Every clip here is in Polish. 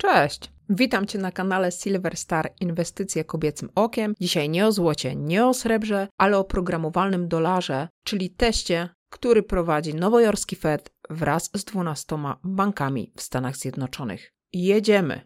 Cześć! Witam Cię na kanale Silver Star Inwestycje kobiecym okiem. Dzisiaj nie o złocie, nie o srebrze, ale o programowalnym dolarze, czyli teście, który prowadzi nowojorski Fed wraz z 12 bankami w Stanach Zjednoczonych. Jedziemy!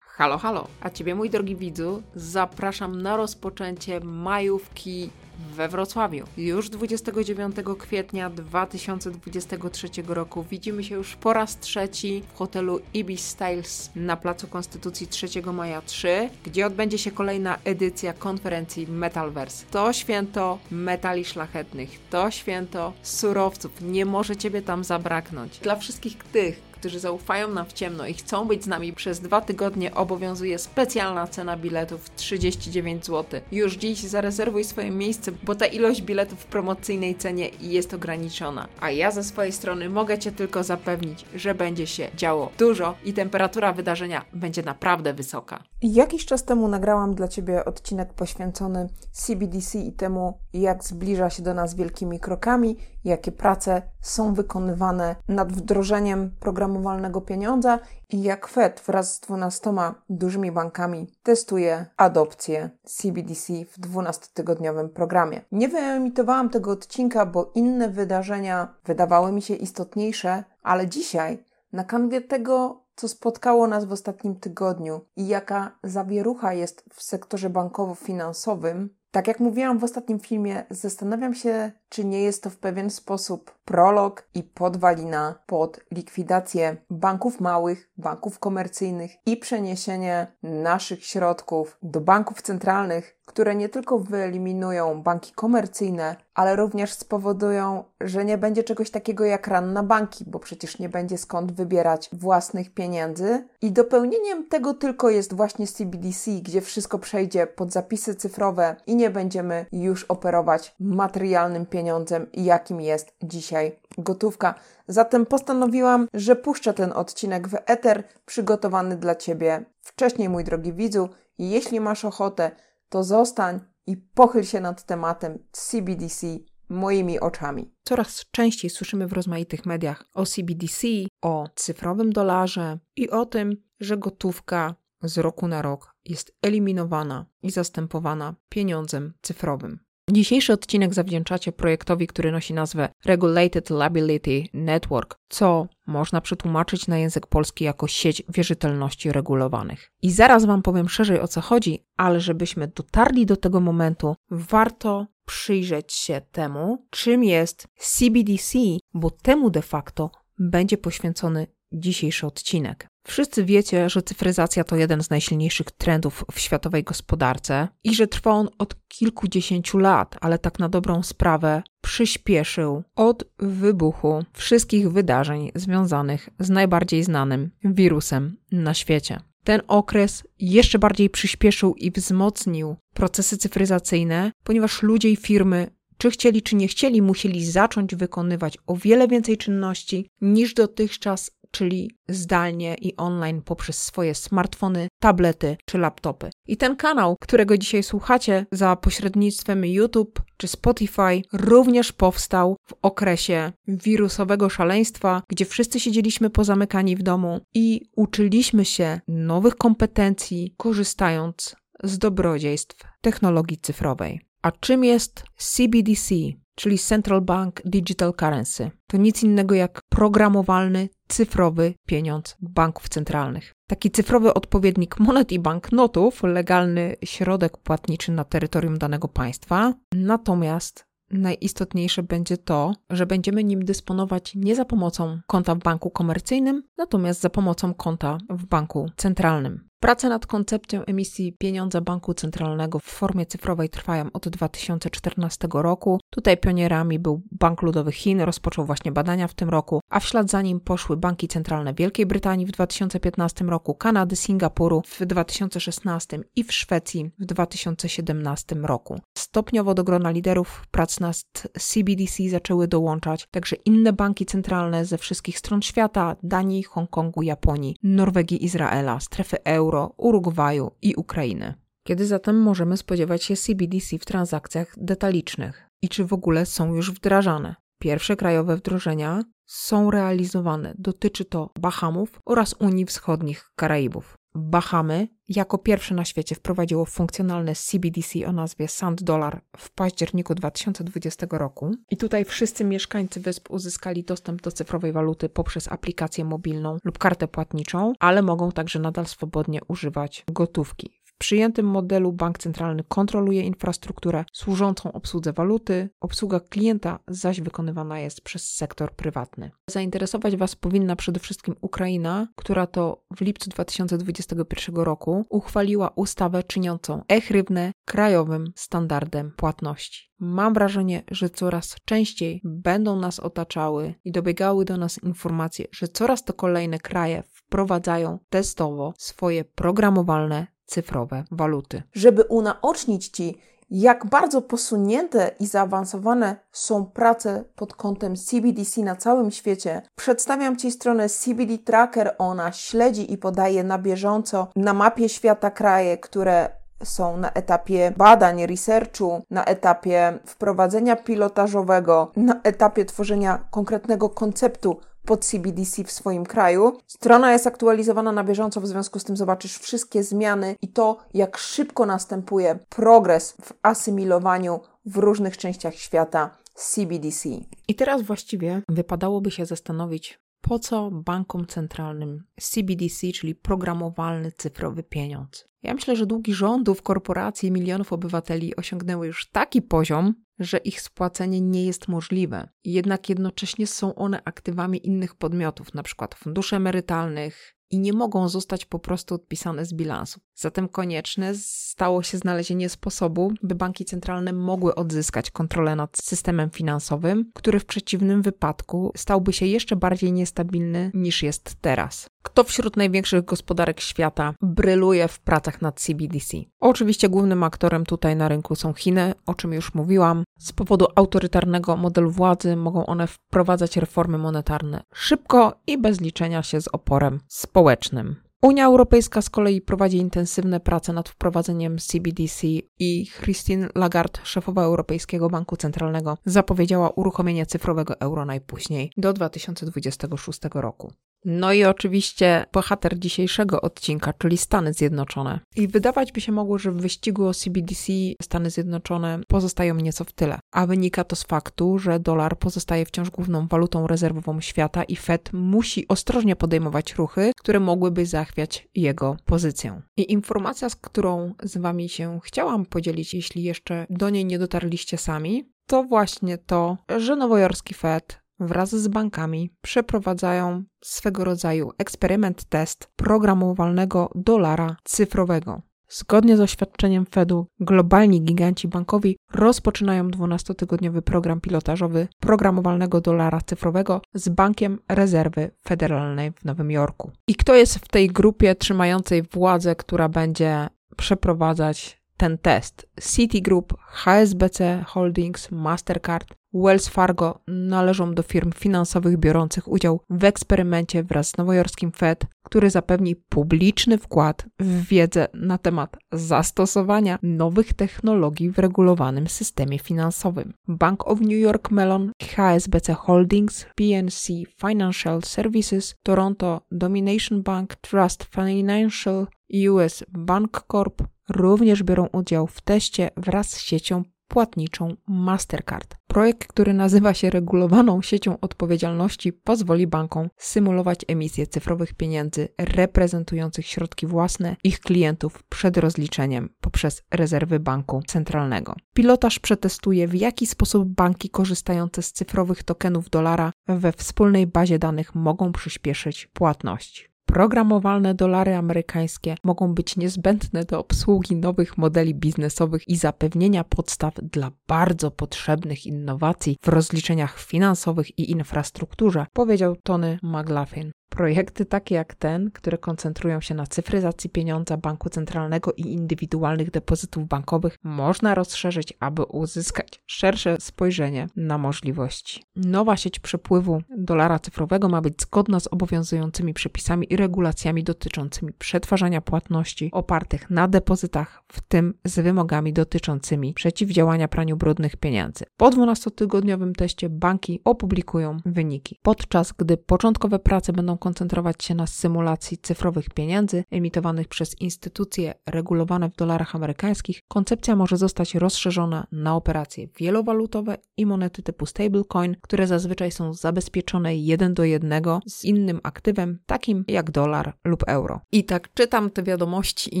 Halo, halo, a Ciebie mój drogi widzu zapraszam na rozpoczęcie majówki we Wrocławiu. Już 29 kwietnia 2023 roku widzimy się już po raz trzeci w hotelu Ibis Styles na Placu Konstytucji 3 maja 3, gdzie odbędzie się kolejna edycja konferencji Metalverse. To święto metali szlachetnych, to święto surowców. Nie może Ciebie tam zabraknąć. Dla wszystkich tych, którzy zaufają nam w ciemno i chcą być z nami przez dwa tygodnie, obowiązuje specjalna cena biletów 39 zł. Już dziś zarezerwuj swoje miejsce, bo ta ilość biletów w promocyjnej cenie jest ograniczona. A ja ze swojej strony mogę Cię tylko zapewnić, że będzie się działo dużo i temperatura wydarzenia będzie naprawdę wysoka. Jakiś czas temu nagrałam dla Ciebie odcinek poświęcony CBDC i temu, jak zbliża się do nas wielkimi krokami, jakie prace są wykonywane nad wdrożeniem programowalnego pieniądza i jak Fed wraz z 12 dużymi bankami testuje adopcję CBDC w 12-tygodniowym programie. Nie wyemitowałam tego odcinka, bo inne wydarzenia wydawały mi się istotniejsze, ale dzisiaj na kanwie tego, co spotkało nas w ostatnim tygodniu i jaka zawierucha jest w sektorze bankowo-finansowym, tak jak mówiłam w ostatnim filmie, zastanawiam się, czy nie jest to w pewien sposób prolog i podwalina pod likwidację banków małych, banków komercyjnych i przeniesienie naszych środków do banków centralnych, które nie tylko wyeliminują banki komercyjne, ale również spowodują, że nie będzie czegoś takiego jak ran na banki, bo przecież nie będzie skąd wybierać własnych pieniędzy. I dopełnieniem tego tylko jest właśnie CBDC, gdzie wszystko przejdzie pod zapisy cyfrowe i nie będziemy już operować materialnym pieniądzem, jakim jest dzisiaj gotówka. Zatem postanowiłam, że puszczę ten odcinek w eter przygotowany dla Ciebie wcześniej, mój drogi widzu. Jeśli masz ochotę, to zostań i pochyl się nad tematem CBDC moimi oczami. Coraz częściej słyszymy w rozmaitych mediach o CBDC, o cyfrowym dolarze i o tym, że gotówka z roku na rok jest eliminowana i zastępowana pieniądzem cyfrowym. Dzisiejszy odcinek zawdzięczacie projektowi, który nosi nazwę Regulated Liability Network, co można przetłumaczyć na język polski jako sieć wierzytelności regulowanych. I zaraz Wam powiem szerzej o co chodzi, ale żebyśmy dotarli do tego momentu, warto przyjrzeć się temu, czym jest CBDC, bo temu de facto będzie poświęcony dzisiejszy odcinek. Wszyscy wiecie, że cyfryzacja to jeden z najsilniejszych trendów w światowej gospodarce i że trwa on od kilkudziesięciu lat, ale tak na dobrą sprawę przyspieszył od wybuchu wszystkich wydarzeń związanych z najbardziej znanym wirusem na świecie. Ten okres jeszcze bardziej przyspieszył i wzmocnił procesy cyfryzacyjne, ponieważ ludzie i firmy czy chcieli, czy nie chcieli, musieli zacząć wykonywać o wiele więcej czynności niż dotychczas czyli zdalnie i online poprzez swoje smartfony, tablety czy laptopy. I ten kanał, którego dzisiaj słuchacie za pośrednictwem YouTube czy Spotify, również powstał w okresie wirusowego szaleństwa, gdzie wszyscy siedzieliśmy pozamykani w domu i uczyliśmy się nowych kompetencji, korzystając z dobrodziejstw technologii cyfrowej. A czym jest CBDC? czyli Central Bank Digital Currency. To nic innego jak programowalny, cyfrowy pieniądz banków centralnych. Taki cyfrowy odpowiednik monet i banknotów, legalny środek płatniczy na terytorium danego państwa. Natomiast najistotniejsze będzie to, że będziemy nim dysponować nie za pomocą konta w banku komercyjnym, natomiast za pomocą konta w banku centralnym. Prace nad koncepcją emisji pieniądza banku centralnego w formie cyfrowej trwają od 2014 roku. Tutaj pionierami był Bank Ludowy Chin, rozpoczął właśnie badania w tym roku, a w ślad za nim poszły banki centralne Wielkiej Brytanii w 2015 roku, Kanady, Singapuru w 2016 i w Szwecji w 2017 roku. Stopniowo do grona liderów prac nad CBDC zaczęły dołączać także inne banki centralne ze wszystkich stron świata: Danii, Hongkongu, Japonii, Norwegii, Izraela, strefy euro euro, Urugwaju i Ukrainy. Kiedy zatem możemy spodziewać się CBDC w transakcjach detalicznych i czy w ogóle są już wdrażane? Pierwsze krajowe wdrożenia są realizowane. Dotyczy to Bahamów oraz Unii Wschodnich Karaibów. Bahamy jako pierwsze na świecie wprowadziło funkcjonalne CBDC o nazwie Sand Dollar w październiku 2020 roku. I tutaj wszyscy mieszkańcy wysp uzyskali dostęp do cyfrowej waluty poprzez aplikację mobilną lub kartę płatniczą, ale mogą także nadal swobodnie używać gotówki przyjętym modelu bank centralny kontroluje infrastrukturę służącą obsłudze waluty, obsługa klienta zaś wykonywana jest przez sektor prywatny. Zainteresować Was powinna przede wszystkim Ukraina, która to w lipcu 2021 roku uchwaliła ustawę czyniącą e-hrywnę krajowym standardem płatności. Mam wrażenie, że coraz częściej będą nas otaczały i dobiegały do nas informacje, że coraz to kolejne kraje wprowadzają testowo swoje programowalne cyfrowe waluty. Żeby unaocznić Ci, jak bardzo posunięte i zaawansowane są prace pod kątem CBDC na całym świecie, przedstawiam Ci stronę CBD Tracker. Ona śledzi i podaje na bieżąco na mapie świata kraje, które są na etapie badań, researchu, na etapie wprowadzenia pilotażowego, na etapie tworzenia konkretnego konceptu pod CBDC w swoim kraju. Strona jest aktualizowana na bieżąco, w związku z tym zobaczysz wszystkie zmiany i to, jak szybko następuje progres w asymilowaniu w różnych częściach świata CBDC. I teraz właściwie wypadałoby się zastanowić, po co bankom centralnym CBDC, czyli programowalny cyfrowy pieniądz? Ja myślę, że długi rządów, korporacji i milionów obywateli osiągnęły już taki poziom, że ich spłacenie nie jest możliwe. Jednak jednocześnie są one aktywami innych podmiotów, np. funduszy emerytalnych, i nie mogą zostać po prostu odpisane z bilansu. Zatem konieczne stało się znalezienie sposobu, by banki centralne mogły odzyskać kontrolę nad systemem finansowym, który w przeciwnym wypadku stałby się jeszcze bardziej niestabilny niż jest teraz. Kto wśród największych gospodarek świata bryluje w pracach nad CBDC? Oczywiście głównym aktorem tutaj na rynku są Chiny, o czym już mówiłam. Z powodu autorytarnego modelu władzy mogą one wprowadzać reformy monetarne szybko i bez liczenia się z oporem społecznym. Unia Europejska z kolei prowadzi intensywne prace nad wprowadzeniem CBDC i Christine Lagarde, szefowa Europejskiego Banku Centralnego, zapowiedziała uruchomienie cyfrowego euro najpóźniej do 2026 roku. No i oczywiście bohater dzisiejszego odcinka, czyli Stany Zjednoczone. I wydawać by się mogło, że w wyścigu o CBDC Stany Zjednoczone pozostają nieco w tyle, a wynika to z faktu, że dolar pozostaje wciąż główną walutą rezerwową świata i Fed musi ostrożnie podejmować ruchy, które mogłyby zachwiać jego pozycję. I informacja, z którą z Wami się chciałam podzielić, jeśli jeszcze do niej nie dotarliście sami, to właśnie to, że nowojorski Fed wraz z bankami przeprowadzają swego rodzaju eksperyment test programowalnego dolara cyfrowego. Zgodnie z oświadczeniem Fedu, globalni giganci bankowi rozpoczynają 12-tygodniowy program pilotażowy programowalnego dolara cyfrowego z Bankiem Rezerwy Federalnej w Nowym Jorku. I kto jest w tej grupie trzymającej władzę, która będzie przeprowadzać ten test? Citigroup, HSBC Holdings, Mastercard, Wells Fargo należą do firm finansowych biorących udział w eksperymencie wraz z nowojorskim Fed, który zapewni publiczny wkład w wiedzę na temat zastosowania nowych technologii w regulowanym systemie finansowym. Bank of New York Mellon, HSBC Holdings, PNC Financial Services, Toronto Domination Bank, Trust Financial, US Bank Corp również biorą udział w teście wraz z siecią płatniczą Mastercard. Projekt, który nazywa się regulowaną siecią odpowiedzialności, pozwoli bankom symulować emisję cyfrowych pieniędzy reprezentujących środki własne ich klientów przed rozliczeniem poprzez rezerwy banku centralnego. Pilotaż przetestuje, w jaki sposób banki korzystające z cyfrowych tokenów dolara we wspólnej bazie danych mogą przyspieszyć płatności. Programowalne dolary amerykańskie mogą być niezbędne do obsługi nowych modeli biznesowych i zapewnienia podstaw dla bardzo potrzebnych innowacji w rozliczeniach finansowych i infrastrukturze, powiedział Tony McLaughlin. Projekty takie jak ten, które koncentrują się na cyfryzacji pieniądza banku centralnego i indywidualnych depozytów bankowych, można rozszerzyć, aby uzyskać szersze spojrzenie na możliwości. Nowa sieć przepływu dolara cyfrowego ma być zgodna z obowiązującymi przepisami i regulacjami dotyczącymi przetwarzania płatności opartych na depozytach, w tym z wymogami dotyczącymi przeciwdziałania praniu brudnych pieniędzy. Po 12-tygodniowym teście banki opublikują wyniki, podczas gdy początkowe prace będą koncentrować się na symulacji cyfrowych pieniędzy emitowanych przez instytucje regulowane w dolarach amerykańskich, koncepcja może zostać rozszerzona na operacje wielowalutowe i monety typu stablecoin, które zazwyczaj są zabezpieczone jeden do jednego z innym aktywem, takim jak dolar lub euro. I tak czytam te wiadomości i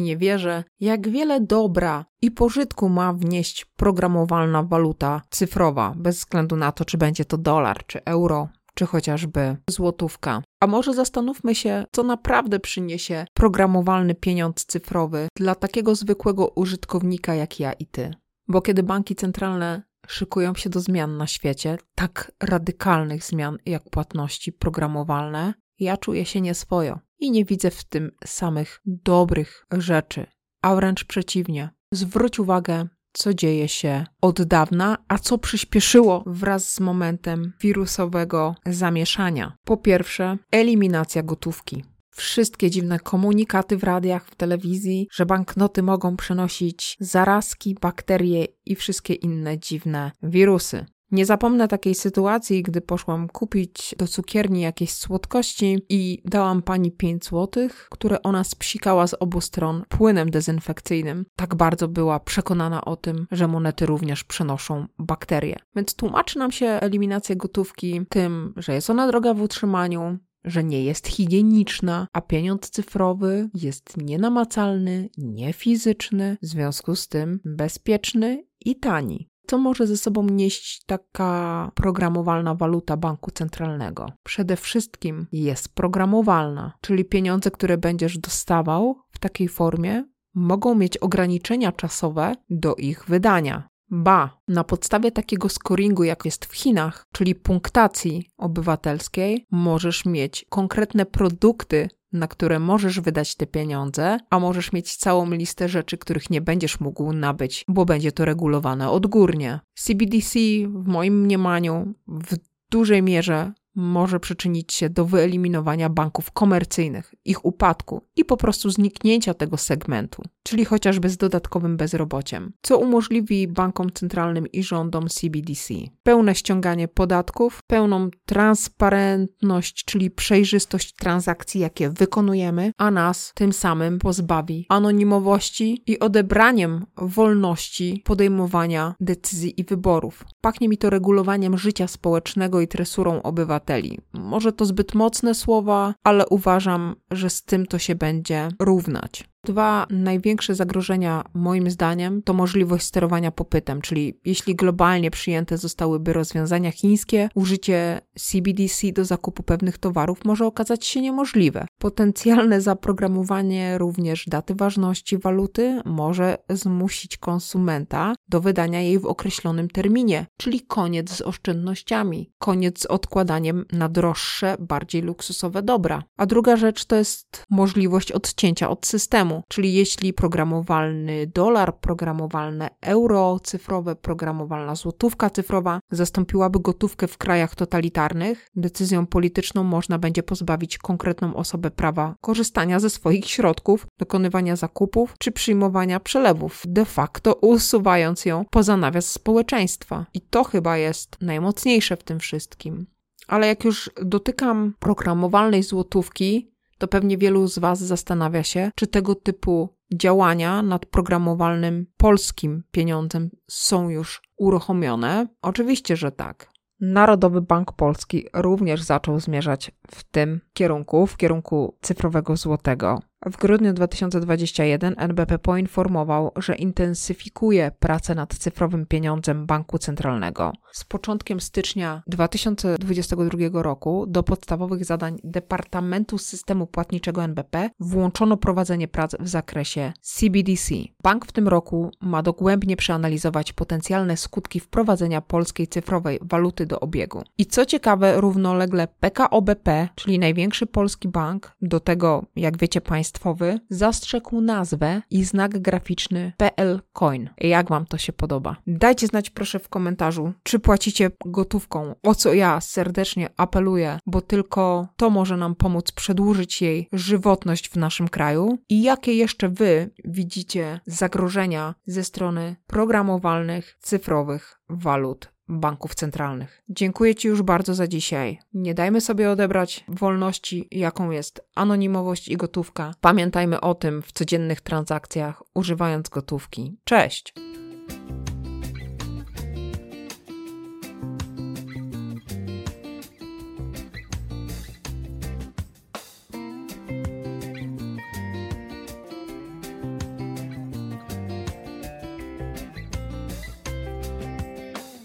nie wierzę, jak wiele dobra i pożytku ma wnieść programowalna waluta cyfrowa, bez względu na to, czy będzie to dolar, czy euro, czy chociażby złotówka. A może zastanówmy się, co naprawdę przyniesie programowalny pieniądz cyfrowy dla takiego zwykłego użytkownika jak ja i ty. Bo kiedy banki centralne szykują się do zmian na świecie, tak radykalnych zmian jak płatności programowalne, ja czuję się nieswojo i nie widzę w tym samych dobrych rzeczy, a wręcz przeciwnie. Zwróć uwagę co dzieje się od dawna, a co przyspieszyło wraz z momentem wirusowego zamieszania. Po pierwsze, eliminacja gotówki. Wszystkie dziwne komunikaty w radiach, w telewizji, że banknoty mogą przenosić zarazki, bakterie i wszystkie inne dziwne wirusy. Nie zapomnę takiej sytuacji, gdy poszłam kupić do cukierni jakieś słodkości i dałam pani 5 złotych, które ona spsikała z obu stron płynem dezynfekcyjnym. Tak bardzo była przekonana o tym, że monety również przenoszą bakterie. Więc tłumaczy nam się eliminację gotówki tym, że jest ona droga w utrzymaniu, że nie jest higieniczna, a pieniądz cyfrowy jest nienamacalny, niefizyczny, w związku z tym bezpieczny i tani. Co może ze sobą nieść taka programowalna waluta banku centralnego? Przede wszystkim jest programowalna, czyli pieniądze, które będziesz dostawał w takiej formie, mogą mieć ograniczenia czasowe do ich wydania. Ba, na podstawie takiego scoringu, jak jest w Chinach, czyli punktacji obywatelskiej, możesz mieć konkretne produkty na które możesz wydać te pieniądze, a możesz mieć całą listę rzeczy, których nie będziesz mógł nabyć, bo będzie to regulowane odgórnie. CBDC w moim mniemaniu w dużej mierze może przyczynić się do wyeliminowania banków komercyjnych, ich upadku i po prostu zniknięcia tego segmentu, czyli chociażby z dodatkowym bezrobociem, co umożliwi bankom centralnym i rządom CBDC pełne ściąganie podatków, pełną transparentność, czyli przejrzystość transakcji, jakie wykonujemy, a nas tym samym pozbawi anonimowości i odebraniem wolności podejmowania decyzji i wyborów. Pachnie mi to regulowaniem życia społecznego i tresurą obywateli. Może to zbyt mocne słowa, ale uważam, że z tym to się będzie równać. Dwa największe zagrożenia, moim zdaniem, to możliwość sterowania popytem, czyli jeśli globalnie przyjęte zostałyby rozwiązania chińskie, użycie CBDC do zakupu pewnych towarów może okazać się niemożliwe. Potencjalne zaprogramowanie również daty ważności waluty może zmusić konsumenta do wydania jej w określonym terminie, czyli koniec z oszczędnościami, koniec z odkładaniem na droższe, bardziej luksusowe dobra. A druga rzecz to jest możliwość odcięcia od systemu czyli jeśli programowalny dolar, programowalne euro cyfrowe, programowalna złotówka cyfrowa zastąpiłaby gotówkę w krajach totalitarnych, decyzją polityczną można będzie pozbawić konkretną osobę prawa korzystania ze swoich środków, dokonywania zakupów czy przyjmowania przelewów, de facto usuwając ją poza nawias społeczeństwa. I to chyba jest najmocniejsze w tym wszystkim. Ale jak już dotykam programowalnej złotówki, to pewnie wielu z Was zastanawia się, czy tego typu działania nad programowalnym polskim pieniądzem są już uruchomione. Oczywiście, że tak. Narodowy Bank Polski również zaczął zmierzać w tym kierunku, w kierunku cyfrowego złotego. W grudniu 2021 NBP poinformował, że intensyfikuje pracę nad cyfrowym pieniądzem banku centralnego. Z początkiem stycznia 2022 roku do podstawowych zadań Departamentu Systemu Płatniczego NBP włączono prowadzenie prac w zakresie CBDC. Bank w tym roku ma dogłębnie przeanalizować potencjalne skutki wprowadzenia polskiej cyfrowej waluty do obiegu. I co ciekawe, równolegle PKO BP, czyli największy polski bank, do tego, jak wiecie państwowy, zastrzegł nazwę i znak graficzny PL Coin. Jak wam to się podoba? Dajcie znać proszę w komentarzu, czy płacicie gotówką, o co ja serdecznie apeluję, bo tylko to może nam pomóc przedłużyć jej żywotność w naszym kraju i jakie jeszcze wy widzicie zagrożenia ze strony programowalnych, cyfrowych walut banków centralnych. Dziękuję Ci już bardzo za dzisiaj. Nie dajmy sobie odebrać wolności, jaką jest anonimowość i gotówka. Pamiętajmy o tym w codziennych transakcjach, używając gotówki. Cześć!